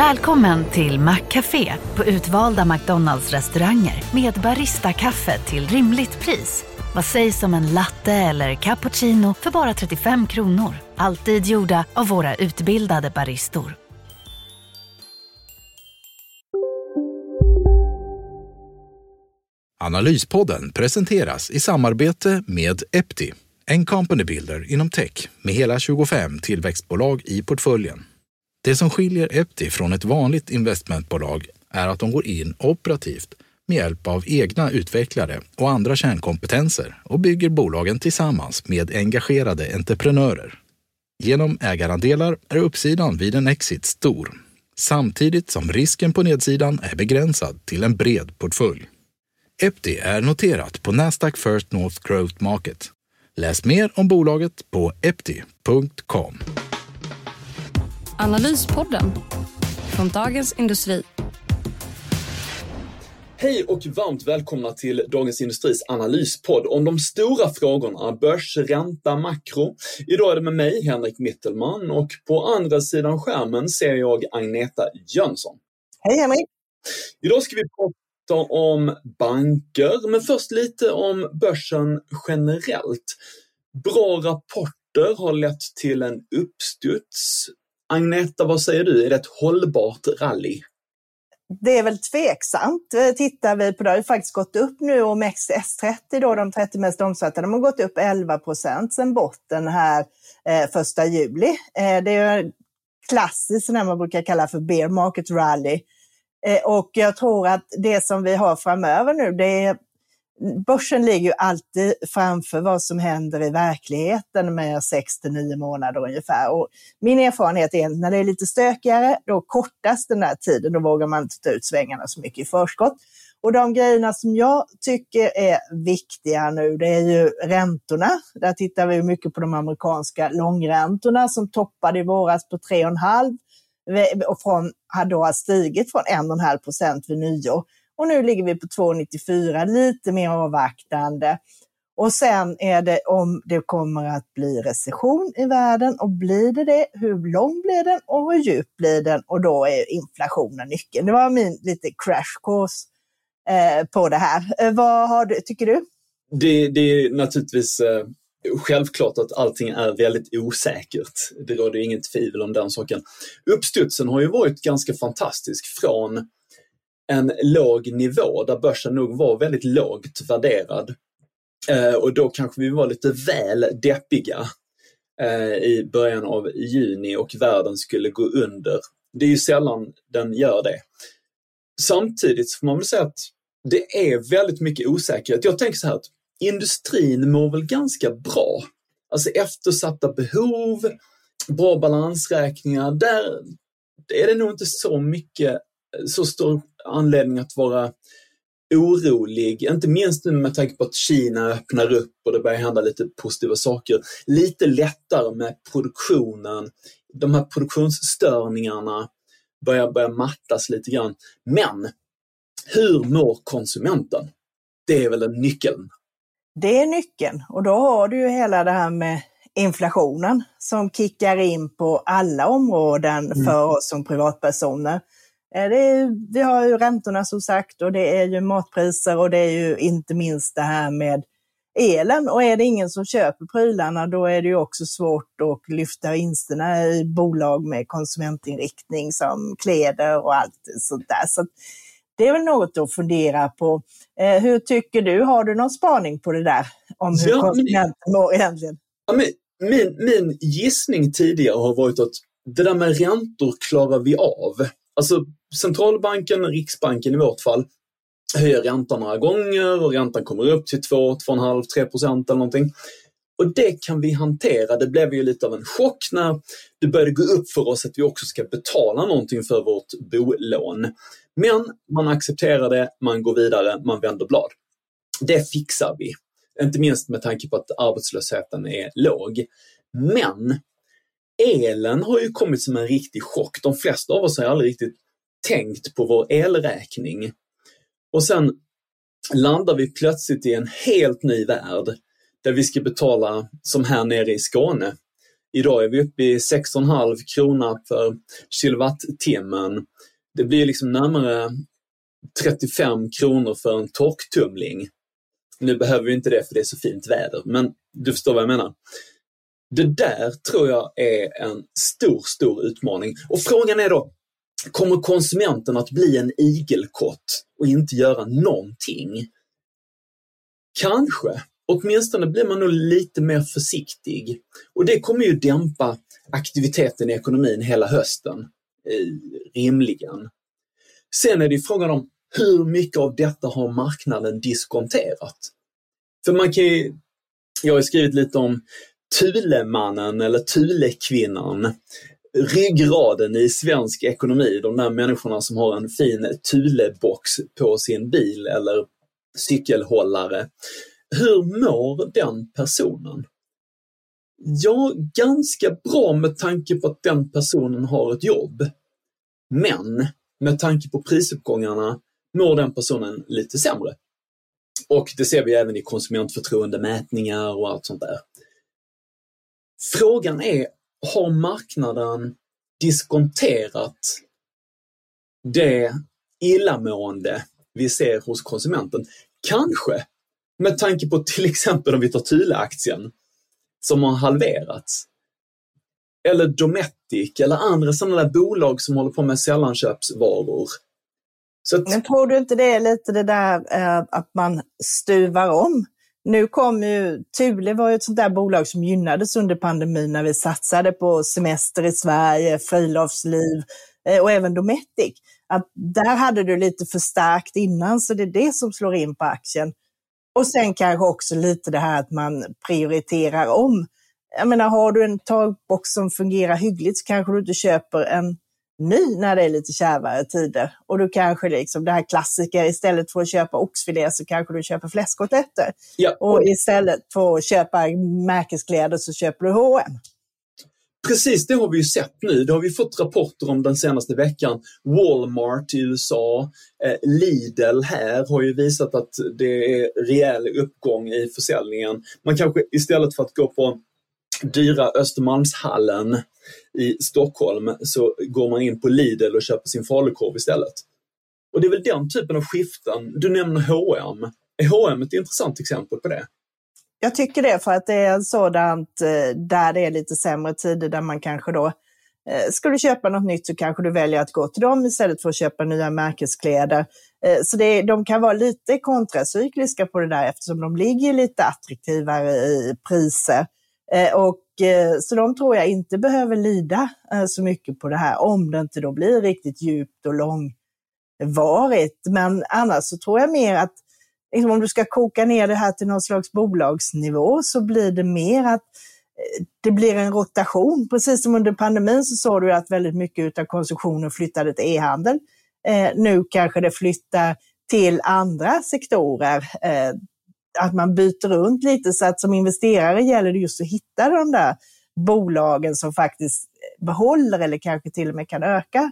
Välkommen till Maccafé på utvalda McDonalds restauranger med Baristakaffe till rimligt pris. Vad sägs om en latte eller cappuccino för bara 35 kronor? Alltid gjorda av våra utbildade baristor. Analyspodden presenteras i samarbete med Epti, en company builder inom tech med hela 25 tillväxtbolag i portföljen. Det som skiljer Epti från ett vanligt investmentbolag är att de går in operativt med hjälp av egna utvecklare och andra kärnkompetenser och bygger bolagen tillsammans med engagerade entreprenörer. Genom ägarandelar är uppsidan vid en exit stor, samtidigt som risken på nedsidan är begränsad till en bred portfölj. Epti är noterat på Nasdaq First North Growth Market. Läs mer om bolaget på epti.com. Analyspodden från Dagens Industri. Hej och varmt välkomna till Dagens Industris analyspodd om de stora frågorna börs, ränta, makro. Idag är det med mig, Henrik Mittelman, och på andra sidan skärmen ser jag Agneta Jönsson. Hej Henrik! Idag ska vi prata om banker, men först lite om börsen generellt. Bra rapporter har lett till en uppstuds. Agneta, vad säger du? Är det ett hållbart rally? Det är väl tveksamt. Eh, tittar vi på det, har ju faktiskt gått upp nu och S30 då, de 30 mest omsatta, de har gått upp 11 procent sedan botten här eh, första juli. Eh, det är klassiskt när man brukar kalla för bear market rally. Eh, och jag tror att det som vi har framöver nu, det är börsen ligger ju alltid framför vad som händer i verkligheten med 6 till 9 månader ungefär. Och min erfarenhet är att när det är lite stökigare, då kortas den där tiden. Då vågar man inte ta ut svängarna så mycket i förskott. Och de grejerna som jag tycker är viktiga nu, det är ju räntorna. Där tittar vi mycket på de amerikanska långräntorna som toppade i våras på 3,5 och från, hade då stigit från 1,5 procent vid nyår. Och nu ligger vi på 2,94, lite mer avvaktande. Och sen är det om det kommer att bli recession i världen och blir det det, hur lång blir den och hur djup blir den? Och då är inflationen nyckeln. Det var min lite crash course eh, på det här. Eh, vad har du, tycker du? Det, det är naturligtvis eh, självklart att allting är väldigt osäkert. Det råder inget tvivel om den saken. Uppstudsen har ju varit ganska fantastisk från en låg nivå där börsen nog var väldigt lågt värderad. Eh, och då kanske vi var lite väl deppiga eh, i början av juni och världen skulle gå under. Det är ju sällan den gör det. Samtidigt får man väl säga att det är väldigt mycket osäkerhet. Jag tänker så här att industrin mår väl ganska bra. Alltså eftersatta behov, bra balansräkningar, där är det nog inte så mycket, så stor anledning att vara orolig, inte minst nu med tanke på att Kina öppnar upp och det börjar hända lite positiva saker. Lite lättare med produktionen, de här produktionsstörningarna börjar, börjar mattas lite grann. Men hur mår konsumenten? Det är väl en nyckeln? Det är nyckeln och då har du ju hela det här med inflationen som kickar in på alla områden mm. för oss som privatpersoner. Eh, är, vi har ju räntorna som sagt och det är ju matpriser och det är ju inte minst det här med elen. Och är det ingen som köper prylarna då är det ju också svårt att lyfta vinsterna i bolag med konsumentinriktning som kläder och allt sånt där. Så det är väl något att fundera på. Eh, hur tycker du? Har du någon spaning på det där? Om hur ja, konsumenten mår egentligen? Ja, min, min gissning tidigare har varit att det där med räntor klarar vi av. Alltså centralbanken, Riksbanken i vårt fall, höjer räntan några gånger och räntan kommer upp till 2, 2,5, 3 procent eller någonting. Och det kan vi hantera. Det blev ju lite av en chock när det började gå upp för oss att vi också ska betala någonting för vårt bolån. Men man accepterar det, man går vidare, man vänder blad. Det fixar vi. Inte minst med tanke på att arbetslösheten är låg. Men elen har ju kommit som en riktig chock. De flesta av oss har aldrig riktigt tänkt på vår elräkning. Och sen landar vi plötsligt i en helt ny värld där vi ska betala, som här nere i Skåne, Idag är vi uppe i 6,5 krona per kilowattimmen. Det blir liksom närmare 35 kronor för en torktumling. Nu behöver vi inte det för det är så fint väder, men du förstår vad jag menar. Det där tror jag är en stor, stor utmaning. Och frågan är då, kommer konsumenten att bli en igelkott och inte göra någonting? Kanske. Åtminstone blir man nog lite mer försiktig. Och det kommer ju dämpa aktiviteten i ekonomin hela hösten, eh, rimligen. Sen är det frågan om hur mycket av detta har marknaden diskonterat? För man kan ju, jag har skrivit lite om Tulemannen eller Tulekvinnan, ryggraden i svensk ekonomi, de där människorna som har en fin Tulebox på sin bil eller cykelhållare. Hur mår den personen? Ja, ganska bra med tanke på att den personen har ett jobb. Men med tanke på prisuppgångarna mår den personen lite sämre. Och det ser vi även i konsumentförtroendemätningar och allt sånt där. Frågan är, har marknaden diskonterat det illamående vi ser hos konsumenten? Kanske, med tanke på till exempel om vi tar Thule-aktien som har halverats. Eller Dometic eller andra sådana där bolag som håller på med sällanköpsvaror. Så att... Men tror du inte det är lite det där eh, att man stuvar om? Nu kom ju, Thule var ju ett sånt där bolag som gynnades under pandemin när vi satsade på semester i Sverige, friluftsliv eh, och även Dometic. Att där hade du lite för starkt innan, så det är det som slår in på aktien. Och sen kanske också lite det här att man prioriterar om. Jag menar, har du en takbox som fungerar hyggligt så kanske du inte köper en ny när det är lite kärvare tider. Och du kanske liksom det här klassiker, istället för att köpa oxfilé så kanske du köper fläskkotletter. Ja. Och istället för att köpa märkeskläder så köper du H&M. Precis, det har vi ju sett nu. Det har vi fått rapporter om den senaste veckan. Walmart i USA, eh, Lidl här har ju visat att det är rejäl uppgång i försäljningen. Man kanske istället för att gå på dyra Östermalmshallen i Stockholm så går man in på Lidl och köper sin falukorv istället. Och det är väl den typen av skiften. Du nämner H&M. Är H&M ett intressant exempel på det? Jag tycker det, för att det är sådant eh, där det är lite sämre tider där man kanske då eh, Ska du köpa något nytt så kanske du väljer att gå till dem istället för att köpa nya märkeskläder. Eh, så det, de kan vara lite kontracykliska på det där eftersom de ligger lite attraktivare i priser. Eh, och eh, så de tror jag inte behöver lida eh, så mycket på det här, om det inte då blir riktigt djupt och långvarigt. Men annars så tror jag mer att liksom om du ska koka ner det här till någon slags bolagsnivå så blir det mer att det blir en rotation. Precis som under pandemin så såg du att väldigt mycket av konsumtionen flyttade till e-handel. nu kanske det flyttar till andra sektorer att man byter runt lite så att som investerare gäller det just att hitta de där bolagen som faktiskt behåller eller kanske till och med kan öka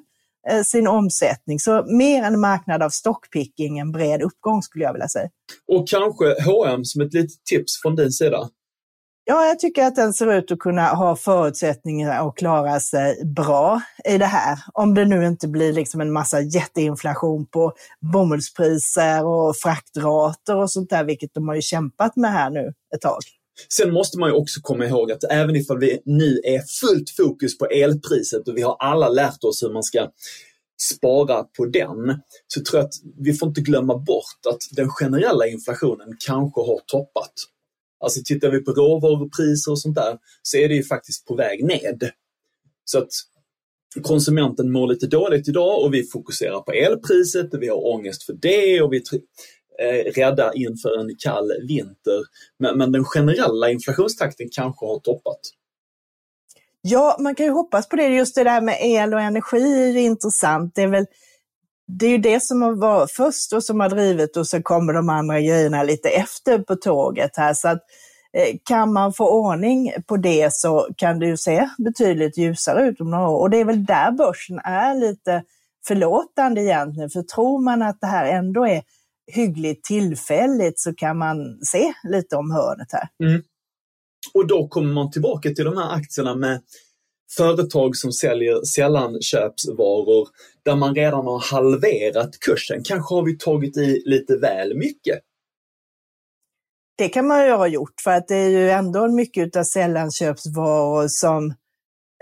eh, sin omsättning. Så mer en marknad av stockpicking, en bred uppgång skulle jag vilja säga. Och kanske H&M som ett litet tips från din sida? Ja, jag tycker att den ser ut att kunna ha förutsättningar att klara sig bra i det här. Om det nu inte blir liksom en massa jätteinflation på bomullspriser och fraktrater och sånt där, vilket de har ju kämpat med här nu ett tag. Sen måste man ju också komma ihåg att även ifall vi nu är fullt fokus på elpriset och vi har alla lärt oss hur man ska spara på den, så tror jag att vi får inte glömma bort att den generella inflationen kanske har toppat. Alltså tittar vi på råvarupriser och sånt där så är det ju faktiskt på väg ned. Så att konsumenten mår lite dåligt idag och vi fokuserar på elpriset och vi har ångest för det och vi är eh, rädda inför en kall vinter. Men, men den generella inflationstakten kanske har toppat. Ja, man kan ju hoppas på det. Just det där med el och energi är intressant. Det är väl det är ju det som har varit först och som har drivit och så kommer de andra grejerna lite efter på tåget här. Så att, eh, kan man få ordning på det så kan det ju se betydligt ljusare ut om några år. Och det är väl där börsen är lite förlåtande egentligen. För tror man att det här ändå är hyggligt tillfälligt så kan man se lite om hörnet här. Mm. Och då kommer man tillbaka till de här aktierna med företag som säljer sällanköpsvaror där man redan har halverat kursen. Kanske har vi tagit i lite väl mycket. Det kan man ju ha gjort för att det är ju ändå mycket av sällanköpsvaror som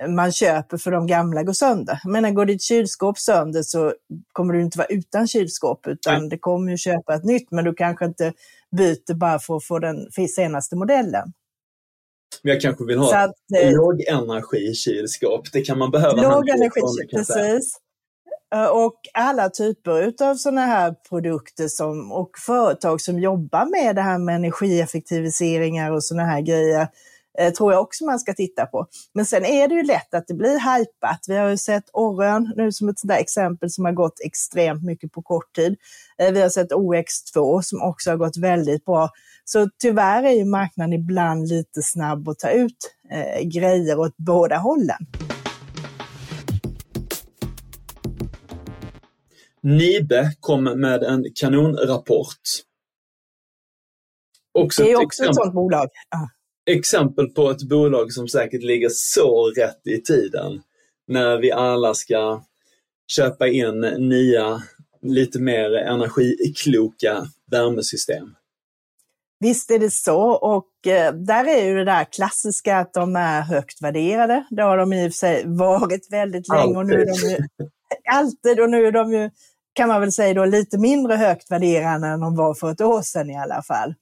man köper för de gamla går sönder. Men går ditt kylskåp sönder så kommer du inte vara utan kylskåp utan Nej. det kommer ju köpa ett nytt men du kanske inte byter bara för att få den senaste modellen. Men jag kanske vill ha att, eh, lågenergikylskåp. Det kan man behöva. Lågenergi, precis. Eh, och alla typer av sådana här produkter som, och företag som jobbar med det här med energieffektiviseringar och sådana här grejer eh, tror jag också man ska titta på. Men sen är det ju lätt att det blir hajpat. Vi har ju sett Orrön nu som ett sådant exempel som har gått extremt mycket på kort tid. Eh, vi har sett OX2 som också har gått väldigt bra. Så tyvärr är ju marknaden ibland lite snabb att ta ut eh, grejer åt båda hållen. Nibe kom med en kanonrapport. Också det är också ett sådant bolag. Ja. Exempel på ett bolag som säkert ligger så rätt i tiden när vi alla ska köpa in nya, lite mer energikloka värmesystem. Visst är det så och eh, där är ju det där klassiska att de är högt värderade. Det har de i och för sig varit väldigt länge alltid. och nu är de ju, alltid och nu är de ju, kan man väl säga då, lite mindre högt värderade än de var för ett år sedan i alla fall.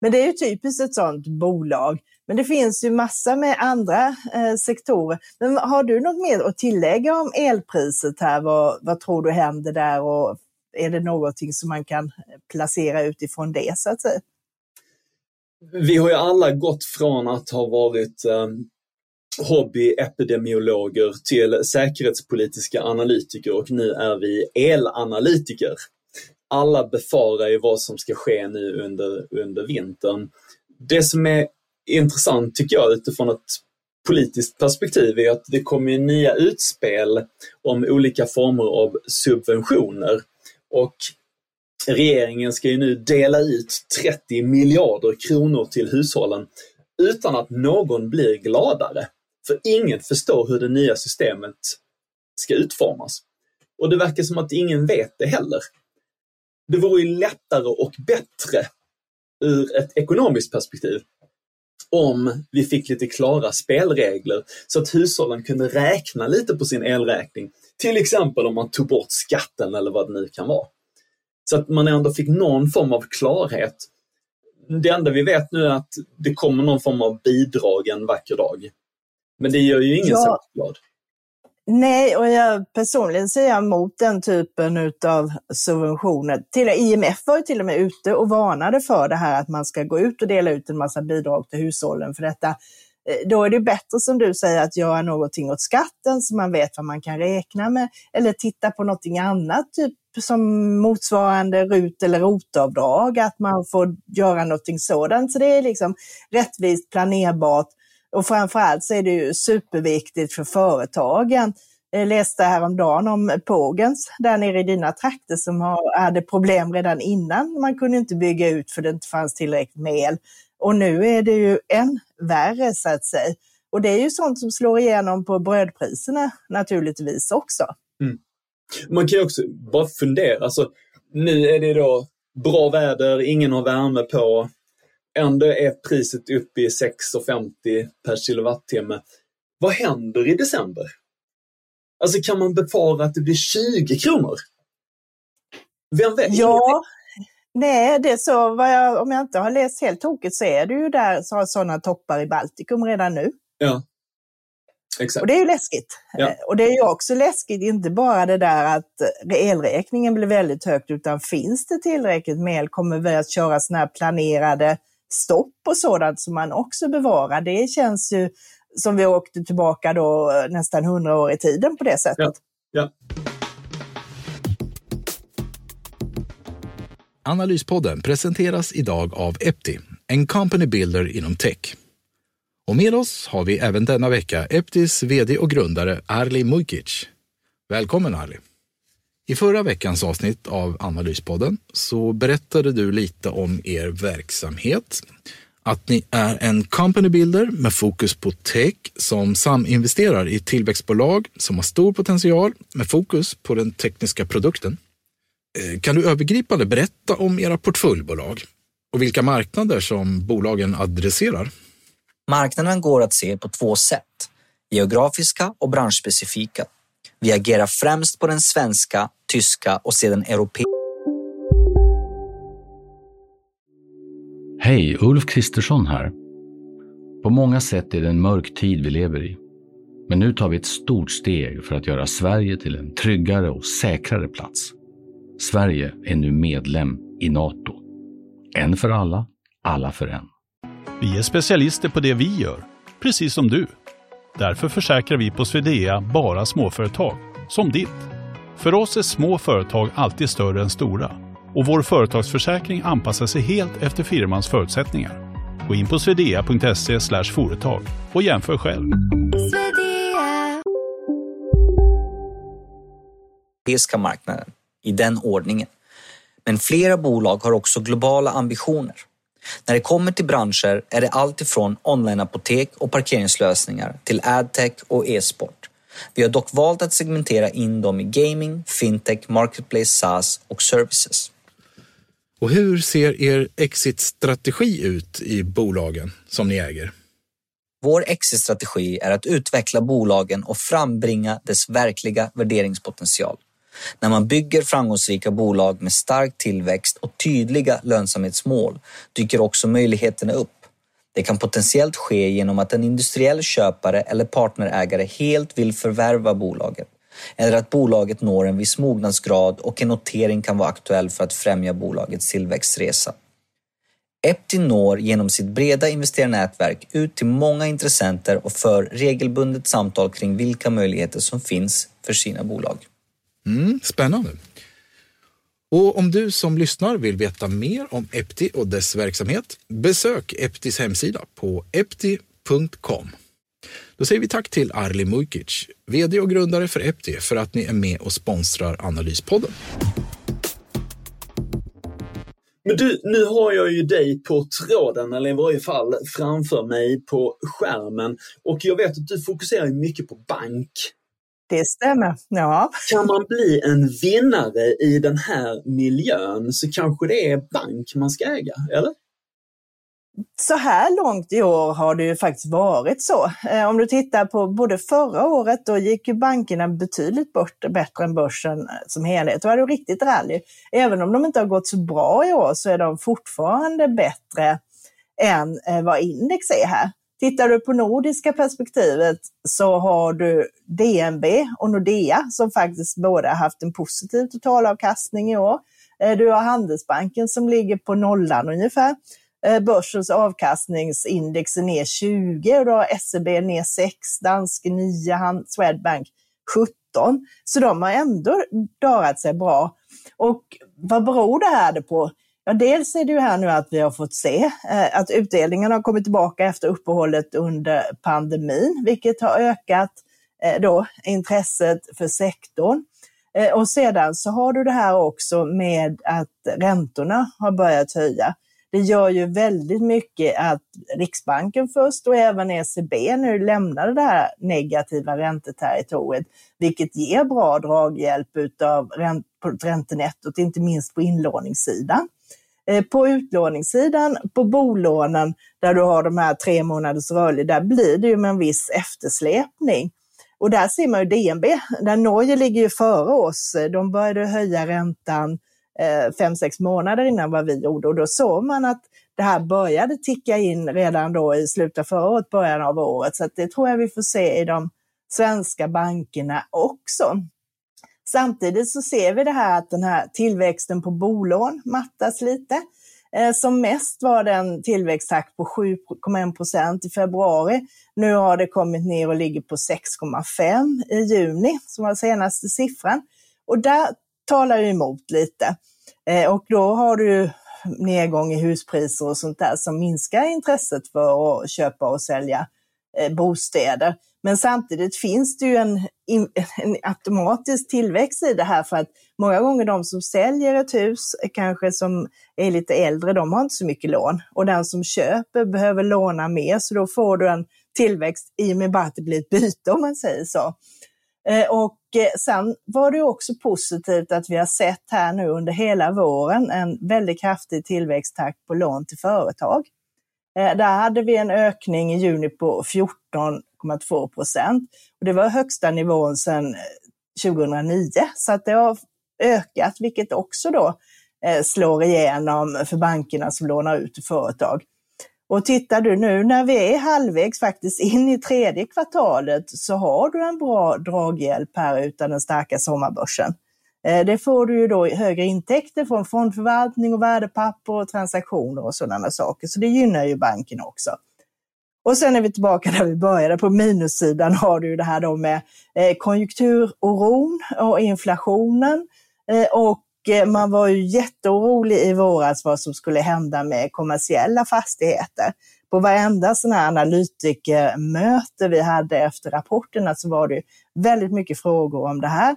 Men det är ju typiskt ett sådant bolag. Men det finns ju massa med andra eh, sektorer. Men har du något mer att tillägga om elpriset här? Vad, vad tror du händer där och är det någonting som man kan eh, placera utifrån det så att säga? Vi har ju alla gått från att ha varit eh, hobbyepidemiologer till säkerhetspolitiska analytiker och nu är vi elanalytiker. Alla befarar ju vad som ska ske nu under, under vintern. Det som är intressant tycker jag utifrån ett politiskt perspektiv är att det kommer nya utspel om olika former av subventioner. Och regeringen ska ju nu dela ut 30 miljarder kronor till hushållen utan att någon blir gladare. För ingen förstår hur det nya systemet ska utformas. Och det verkar som att ingen vet det heller. Det vore ju lättare och bättre ur ett ekonomiskt perspektiv om vi fick lite klara spelregler så att hushållen kunde räkna lite på sin elräkning. Till exempel om man tog bort skatten eller vad det nu kan vara. Så att man ändå fick någon form av klarhet. Det enda vi vet nu är att det kommer någon form av bidrag en vacker dag. Men det gör ju ingen ja. särskilt glad. Nej, och jag personligen är jag emot den typen av subventioner. Till, IMF var ju till och med ute och varnade för det här att man ska gå ut och dela ut en massa bidrag till hushållen för detta. Eh, då är det bättre som du säger att göra någonting åt skatten så man vet vad man kan räkna med. Eller titta på någonting annat, typ som motsvarande RUT eller ROT-avdrag, att man får göra någonting sådant. Så det är liksom rättvist, planerbart och framförallt så är det ju superviktigt för företagen. Jag läste häromdagen om Pågens där nere i dina trakter som hade problem redan innan. Man kunde inte bygga ut för det inte fanns tillräckligt med el. Och nu är det ju än värre så att säga. Och det är ju sånt som slår igenom på brödpriserna naturligtvis också. Mm. Man kan ju också bara fundera, alltså, nu är det då bra väder, ingen har värme på, ändå är priset uppe i 6,50 per kilowattimme. Vad händer i december? Alltså kan man befara att det blir 20 kronor? Vem vet? Ja, nej, det är så, jag, om jag inte har läst helt tokigt så är det ju där så har sådana toppar i Baltikum redan nu. Ja. Exakt. Och det är ju läskigt. Ja. Eh, och det är ju också läskigt, inte bara det där att elräkningen blir väldigt högt, utan finns det tillräckligt med el kommer vi att köra sådana här planerade stopp och sådant som man också bevarar. Det känns ju som vi åkte tillbaka då eh, nästan hundra år i tiden på det sättet. Ja. ja. Analyspodden presenteras idag av Epti, en company builder inom tech. Och med oss har vi även denna vecka Eptis vd och grundare Arli Mujkic. Välkommen Arli! I förra veckans avsnitt av Analyspodden så berättade du lite om er verksamhet. att ni är en company builder med fokus på tech som saminvesterar i tillväxtbolag som har stor potential med fokus på den tekniska produkten. Eh, kan du övergripande berätta om era portföljbolag och vilka marknader som bolagen adresserar? Marknaden går att se på två sätt, geografiska och branschspecifika. Vi agerar främst på den svenska, tyska och sedan europeiska Hej, Ulf Kristersson här. På många sätt är det en mörk tid vi lever i. Men nu tar vi ett stort steg för att göra Sverige till en tryggare och säkrare plats. Sverige är nu medlem i Nato. En för alla, alla för en. Vi är specialister på det vi gör, precis som du. Därför försäkrar vi på Swedea bara småföretag, som ditt. För oss är små företag alltid större än stora och vår företagsförsäkring anpassar sig helt efter firmans förutsättningar. Gå in på swedea.se företag och jämför själv. europeiska marknaden, i den ordningen. Men flera bolag har också globala ambitioner. När det kommer till branscher är det allt ifrån onlineapotek och parkeringslösningar till adtech och e-sport. Vi har dock valt att segmentera in dem i gaming, fintech, marketplace, SaaS och services. Och hur ser er exit-strategi ut i bolagen som ni äger? Vår exit-strategi är att utveckla bolagen och frambringa dess verkliga värderingspotential. När man bygger framgångsrika bolag med stark tillväxt och tydliga lönsamhetsmål dyker också möjligheterna upp. Det kan potentiellt ske genom att en industriell köpare eller partnerägare helt vill förvärva bolaget eller att bolaget når en viss mognadsgrad och en notering kan vara aktuell för att främja bolagets tillväxtresa. Epti når genom sitt breda investerarnätverk ut till många intressenter och för regelbundet samtal kring vilka möjligheter som finns för sina bolag. Mm, spännande. Och om du som lyssnar vill veta mer om Epti och dess verksamhet, besök Eptis hemsida på epti.com. Då säger vi tack till Arli Mujkic, VD och grundare för Epti, för att ni är med och sponsrar Analyspodden. Men du, nu har jag ju dig på tråden, eller i varje fall framför mig på skärmen. Och jag vet att du fokuserar mycket på bank. Det stämmer, ja. Kan man bli en vinnare i den här miljön så kanske det är bank man ska äga, eller? så här långt i år har det ju faktiskt varit så. Eh, om du tittar på både förra året, då gick ju bankerna betydligt bort, bättre än börsen eh, som helhet. Då var det riktigt rally. Även om de inte har gått så bra i år så är de fortfarande bättre än eh, vad index är här. Tittar du på nordiska perspektivet så har du DNB och Nordea som faktiskt båda haft en positiv totalavkastning i år. Eh, du har Handelsbanken som ligger på nollan ungefär. Eh, börsens avkastningsindex är ner 20 och då har SEB ner 6, Danske 9, Swedbank 17. Så de har ändå klarat sig bra. Och vad beror det här på? Ja, dels är det ju här nu att vi har fått se eh, att utdelningen har kommit tillbaka efter uppehållet under pandemin, vilket har ökat eh, då intresset för sektorn. Eh, och sedan så har du det här också med att räntorna har börjat höja det gör ju väldigt mycket att Riksbanken först och även ECB nu lämnar det här negativa ränteterritoriet, vilket ger bra draghjälp utav ränt räntenettot, inte minst på inlåningssidan. Eh, på utlåningssidan, på bolånen, där du har de här tre månaders rörlig, där blir det ju med en viss eftersläpning. Och där ser man ju DNB, där Norge ligger ju före oss. De började höja räntan Eh, fem, sex månader innan vad vi gjorde och då såg man att det här började ticka in redan då i slutet av förra året, början av året. Så det tror jag vi får se i de svenska bankerna också. Samtidigt så ser vi det här att den här tillväxten på bolån mattas lite. Eh, som mest var det en tillväxttakt på 7,1 procent i februari. Nu har det kommit ner och ligger på 6,5 i juni, som var senaste siffran. Och där talar ju emot lite. Eh, och då har du nedgång i huspriser och sånt där som minskar intresset för att köpa och sälja eh, bostäder. Men samtidigt finns det ju en, en, automatisk tillväxt i det här för att många gånger de som säljer ett hus, kanske som är lite äldre, de har inte så mycket lån. Och den som köper behöver låna mer, så då får du en tillväxt i och med bara att det blir ett byte om man säger så. Eh, och eh, sen var det också positivt att vi har sett här nu under hela våren en väldigt kraftig tillväxttakt på lån till företag. Eh, där hade vi en ökning i juni på 14, 14,2 procent. Det var högsta nivån sedan eh, 2009, så att det har ökat, vilket också då eh, slår igenom för bankerna som lånar ut till företag. Och tittar du nu när vi är halvvägs faktiskt in i tredje kvartalet så har du en bra draghjälp här utan den starka sommarbörsen. Eh, det får du ju då högre intäkter från fondförvaltning och värdepapper och transaktioner och sådana saker. Så det gynnar ju banken också. Och sen är vi tillbaka där vi började. På minussidan har du det här då med eh, konjunkturoron och inflationen eh, och eh, man var ju jätteorolig i våras vad som skulle hända med kommersiella fastigheter. På varenda sån här analytikermöte vi hade efter rapporterna så var det väldigt mycket frågor om det här.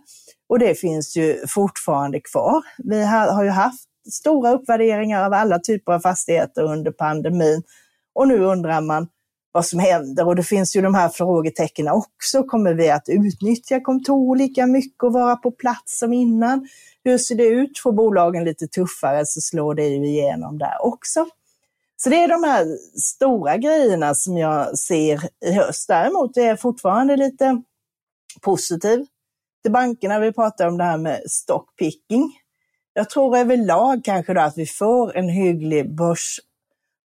Och det finns ju fortfarande kvar. Vi har ju haft stora uppvärderingar av alla typer av fastigheter under pandemin. Och nu undrar man vad som händer. Och det finns ju de här frågetecknen också. Kommer vi att utnyttja kontor lika mycket och vara på plats som innan? Hur ser det ut? Får bolagen lite tuffare så slår det ju igenom där också. Så det är de här stora grejerna som jag ser i höst. Däremot är jag fortfarande lite positiv till bankerna. Vi pratar om det här med stockpicking. Jag tror överlag kanske då att vi får en hygglig börs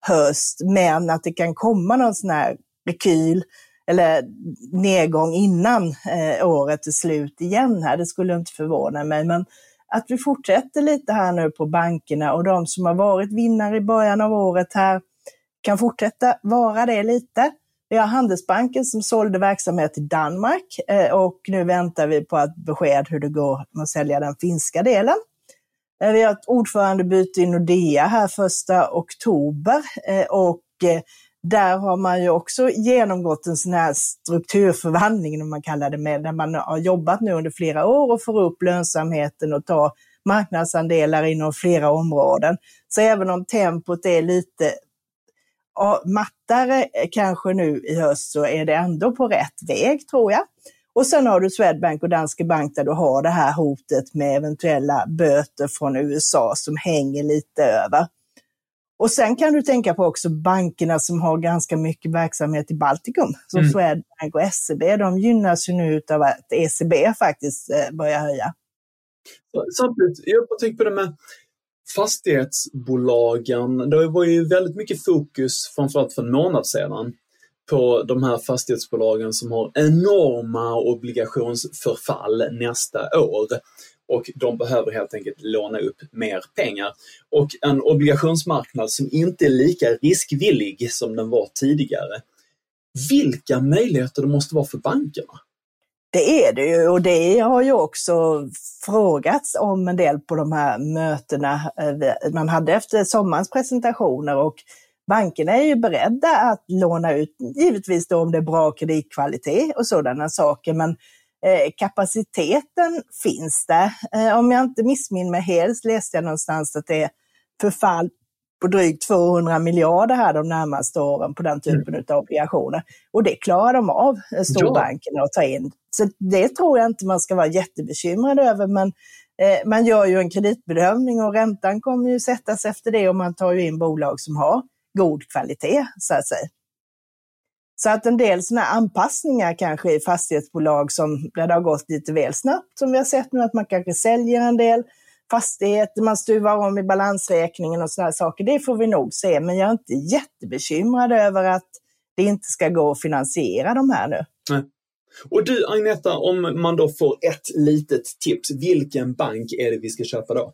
höst, men att det kan komma någon sån här rekyl eller nedgång innan eh, året är slut igen här. Det skulle inte förvåna mig, men att vi fortsätter lite här nu på bankerna och de som har varit vinnare i början av året här kan fortsätta vara det lite. Vi har Handelsbanken som sålde verksamhet i Danmark eh, och nu väntar vi på ett besked hur det går med att sälja den finska delen. Eh, vi har ett ordförandebyte i Nordea här första oktober eh, och eh, där har man ju också genomgått en sån här strukturförvandling, om man kallar det, med, där man har jobbat nu under flera år och får upp lönsamheten och tar marknadsandelar inom flera områden. Så även om tempot är lite mattare kanske nu i höst så är det ändå på rätt väg tror jag. Och sen har du Swedbank och Danske Bank där du har det här hotet med eventuella böter från USA som hänger lite över. Och sen kan du tänka på också bankerna som har ganska mycket verksamhet i Baltikum, som mm. Swedbank och SEB. De gynnas ju nu av att ECB faktiskt eh, börjar höja. Samtidigt, jag tänker på det med fastighetsbolagen. Det var ju väldigt mycket fokus, framförallt för en månad sedan, på de här fastighetsbolagen som har enorma obligationsförfall nästa år och de behöver helt enkelt låna upp mer pengar. Och en obligationsmarknad som inte är lika riskvillig som den var tidigare. Vilka möjligheter det måste vara för bankerna? Det är det ju och det har ju också frågats om en del på de här mötena eh, man hade efter sommarens presentationer och bankerna är ju beredda att låna ut, givetvis då om det är bra kreditkvalitet och sådana saker, men Eh, kapaciteten finns där. Eh, om jag inte missminner mig helt läste jag någonstans att det är förfall på drygt 200 miljarder här de närmaste åren på den typen mm. av obligationer. Och det klarar de av, eh, storbankerna, att ta in. Så det tror jag inte man ska vara jättebekymrad över, men eh, man gör ju en kreditbedömning och räntan kommer ju sättas efter det och man tar ju in bolag som har god kvalitet, så att säga. Så att en del sådana anpassningar kanske i fastighetsbolag som där det har gått lite väl snabbt, som vi har sett nu, att man kanske säljer en del fastigheter, man stuvar om i balansräkningen och sådana saker. Det får vi nog se, men jag är inte jättebekymrad över att det inte ska gå att finansiera de här nu. Nej. Och du Agneta, om man då får ett litet tips, vilken bank är det vi ska köpa då?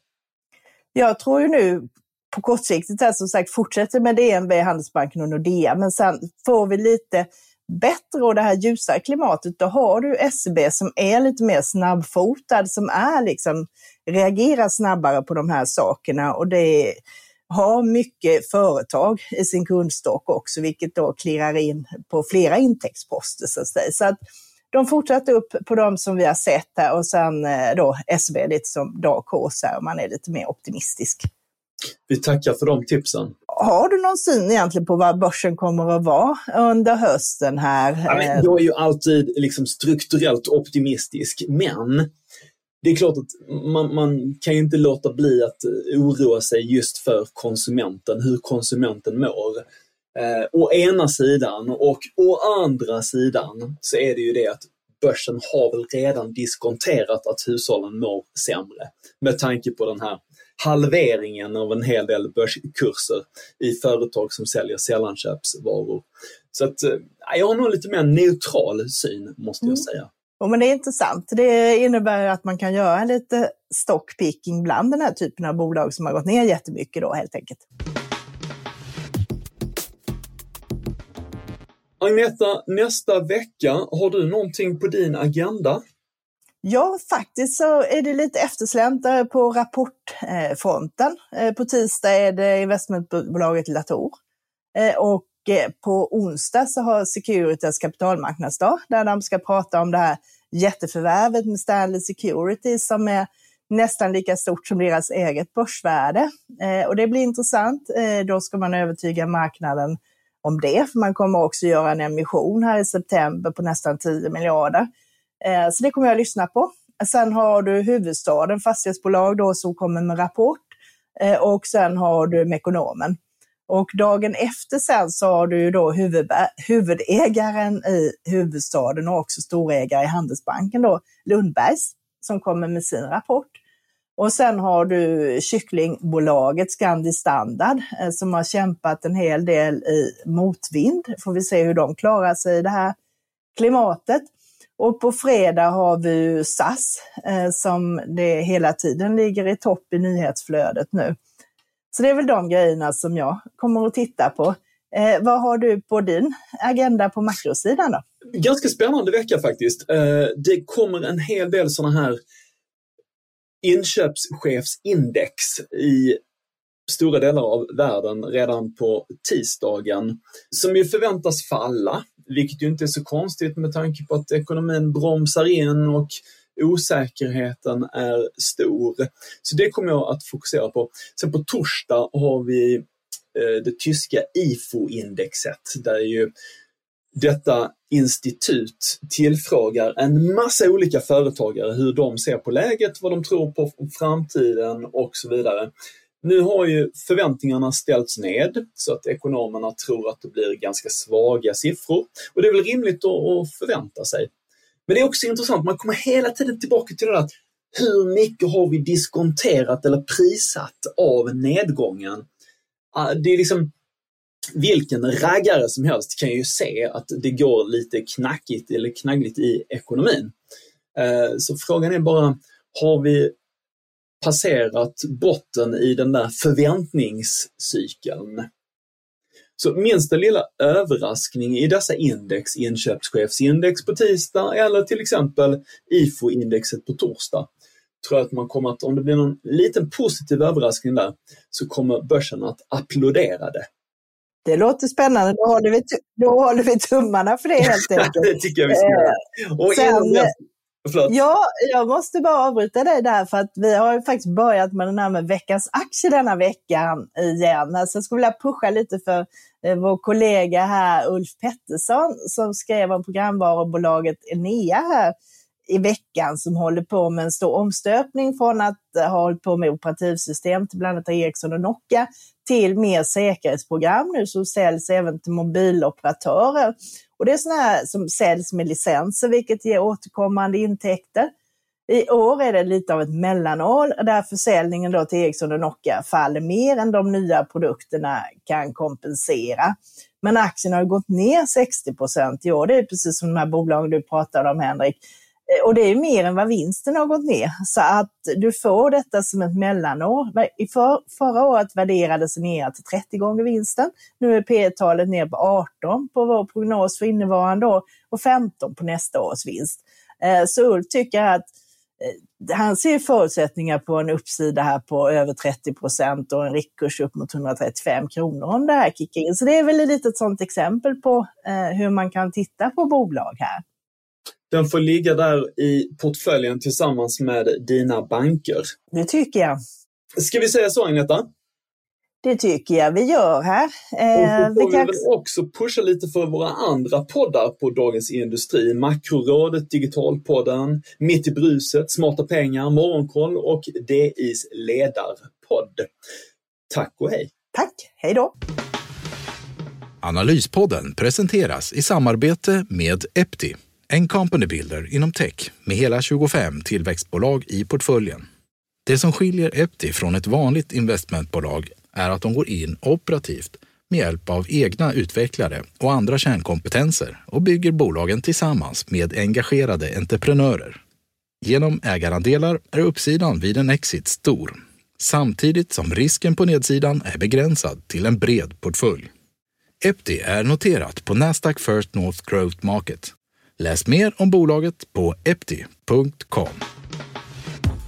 Jag tror ju nu på kortsiktigt här som sagt fortsätter med DNB, Handelsbanken och Nordea, men sen får vi lite bättre och det här ljusare klimatet, då har du SEB som är lite mer snabbfotad, som är liksom, reagerar snabbare på de här sakerna och det har mycket företag i sin kundstock också, vilket då klirrar in på flera intäktsposter så att säga. Så att de fortsätter upp på de som vi har sett här och sen eh, då SEB lite som dark horse här man är lite mer optimistisk. Vi tackar för de tipsen. Har du någon syn egentligen på vad börsen kommer att vara under hösten här? Ja, jag är ju alltid liksom strukturellt optimistisk, men det är klart att man, man, kan ju inte låta bli att oroa sig just för konsumenten, hur konsumenten mår. Eh, å ena sidan och å andra sidan så är det ju det att börsen har väl redan diskonterat att hushållen mår sämre med tanke på den här halveringen av en hel del börskurser i företag som säljer sällanköpsvaror. Så att eh, jag har nog lite mer neutral syn måste jag mm. säga. Mm. men det är intressant. Det innebär att man kan göra lite stockpicking bland den här typen av bolag som har gått ner jättemycket då helt enkelt. Agneta, nästa vecka, har du någonting på din agenda? Ja, faktiskt så är det lite eftersläntare på rapportfronten. Eh, på tisdag är det investmentbolaget Latour. Eh, och eh, på onsdag så har Securitas kapitalmarknadsdag där de ska prata om det här jätteförvärvet med Stanley Security som är nästan lika stort som deras eget börsvärde. Och det blir intressant. Då ska man övertyga marknaden om det, för man kommer också göra en emission här i september på nästan 10 miljarder. Eh, så det kommer jag att lyssna på. Sen har du huvudstaden fastighetsbolag då som kommer med rapport eh, och sen har du Mekonomen. Och dagen efter sen så har du då huvudägaren i huvudstaden och också storägare i Handelsbanken då, Lundbergs, som kommer med sin rapport. Och sen har du kycklingbolaget Scandi Standard eh, som har kämpat en hel del i motvind. Får vi se hur de klarar sig i det här klimatet. Och på fredag har vi SAS eh, som det hela tiden ligger i topp i nyhetsflödet nu. Så det är väl de grejerna som jag kommer att titta på. Eh, vad har du på din agenda på makrosidan då? Ganska spännande vecka faktiskt. Eh, det kommer en hel del sådana här inköpschefsindex i stora delar av världen redan på tisdagen, som ju förväntas falla, vilket ju inte är så konstigt med tanke på att ekonomin bromsar in och osäkerheten är stor. Så det kommer jag att fokusera på. Sen på torsdag har vi eh, det tyska IFO-indexet där ju detta institut tillfrågar en massa olika företagare hur de ser på läget, vad de tror på framtiden och så vidare. Nu har ju förväntningarna ställts ned så att ekonomerna tror att det blir ganska svaga siffror och det är väl rimligt att förvänta sig. Men det är också intressant, man kommer hela tiden tillbaka till det där hur mycket har vi diskonterat eller prissatt av nedgången? Det är liksom vilken raggare som helst kan ju se att det går lite knackigt eller knaggligt i ekonomin. Eh, så frågan är bara, har vi passerat botten i den där förväntningscykeln? Så minsta lilla överraskning i dessa index, inköpschefsindex på tisdag eller till exempel IFO-indexet på torsdag, tror jag att man kommer att, om det blir någon liten positiv överraskning där, så kommer börsen att applådera det. Det låter spännande. Då håller vi, då håller vi tummarna för det helt enkelt. det tycker jag vi ska göra. Eh, Och Sen, Förlåt. Ja, jag måste bara avbryta dig där för att vi har ju faktiskt börjat med den här med veckans aktie denna veckan igen. Alltså jag skulle vilja pusha lite för eh, vår kollega här Ulf Pettersson som skrev om programvarubolaget Enea här i veckan som håller på med en stor omstöpning från att ha hållit på med operativsystem till bland annat Ericsson och Nokia till mer säkerhetsprogram nu som säljs även till mobiloperatörer. Och det är sådana här som säljs med licenser vilket ger återkommande intäkter. I år är det lite av ett mellanår där försäljningen då till Ericsson och Nokia faller mer än de nya produkterna kan kompensera. Men aktien har gått ner 60 procent i år. Det är precis som de här bolagen du pratade om Henrik. Eh, och det är mer än vad vinsten har gått ner. Så att du får detta som ett mellanår. För, förra året värderades ner till 30 gånger vinsten. Nu är P talet ner på 18 på vår prognos för innevarande år och 15 på nästa års vinst. Eh, så Ulf tycker att eh, han ser förutsättningar på en uppsida här på över 30 procent och en riktkurs upp mot 135 kronor om det här kickar in. Så det är väl ett litet sådant exempel på hur man kan titta på bolag här. Den får ligga där i portföljen tillsammans med dina banker. Det tycker jag. Ska vi säga så Agneta? Det tycker jag vi gör här. Eh, och så får vi, kan... väl också pusha lite för våra andra poddar på Dagens Industri. Makrorådet, Digitalpodden, Mitt i bruset, Smarta pengar, Morgonkoll och DIs ledarpodd. Tack och hej! Tack, hej då! Analyspodden presenteras i samarbete med Epti, en company builder inom tech med hela 25 tillväxtbolag i portföljen. Det som skiljer Epti från ett vanligt investmentbolag är att de går in operativt med hjälp av egna utvecklare och andra kärnkompetenser och bygger bolagen tillsammans med engagerade entreprenörer. Genom ägarandelar är uppsidan vid en exit stor, samtidigt som risken på nedsidan är begränsad till en bred portfölj. Epti är noterat på Nasdaq First North Growth Market. Läs mer om bolaget på epti.com.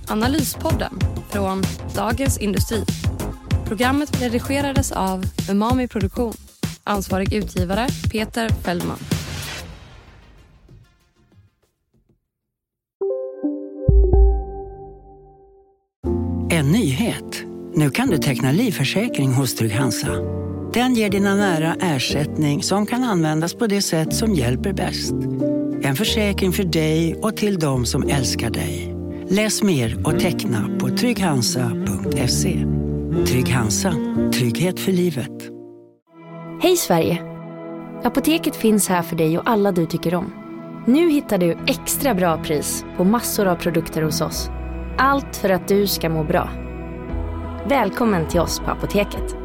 Analyspodden från Dagens Industri. Programmet redigerades av Umami Produktion. Ansvarig utgivare Peter Fellman. En nyhet. Nu kan du teckna livförsäkring hos Trygg-Hansa. Den ger dina nära ersättning som kan användas på det sätt som hjälper bäst. En försäkring för dig och till de som älskar dig. Läs mer och teckna på trygghansa.se. Trygg Hansa. Trygghet för livet. Hej Sverige! Apoteket finns här för dig och alla du tycker om. Nu hittar du extra bra pris på massor av produkter hos oss. Allt för att du ska må bra. Välkommen till oss på Apoteket.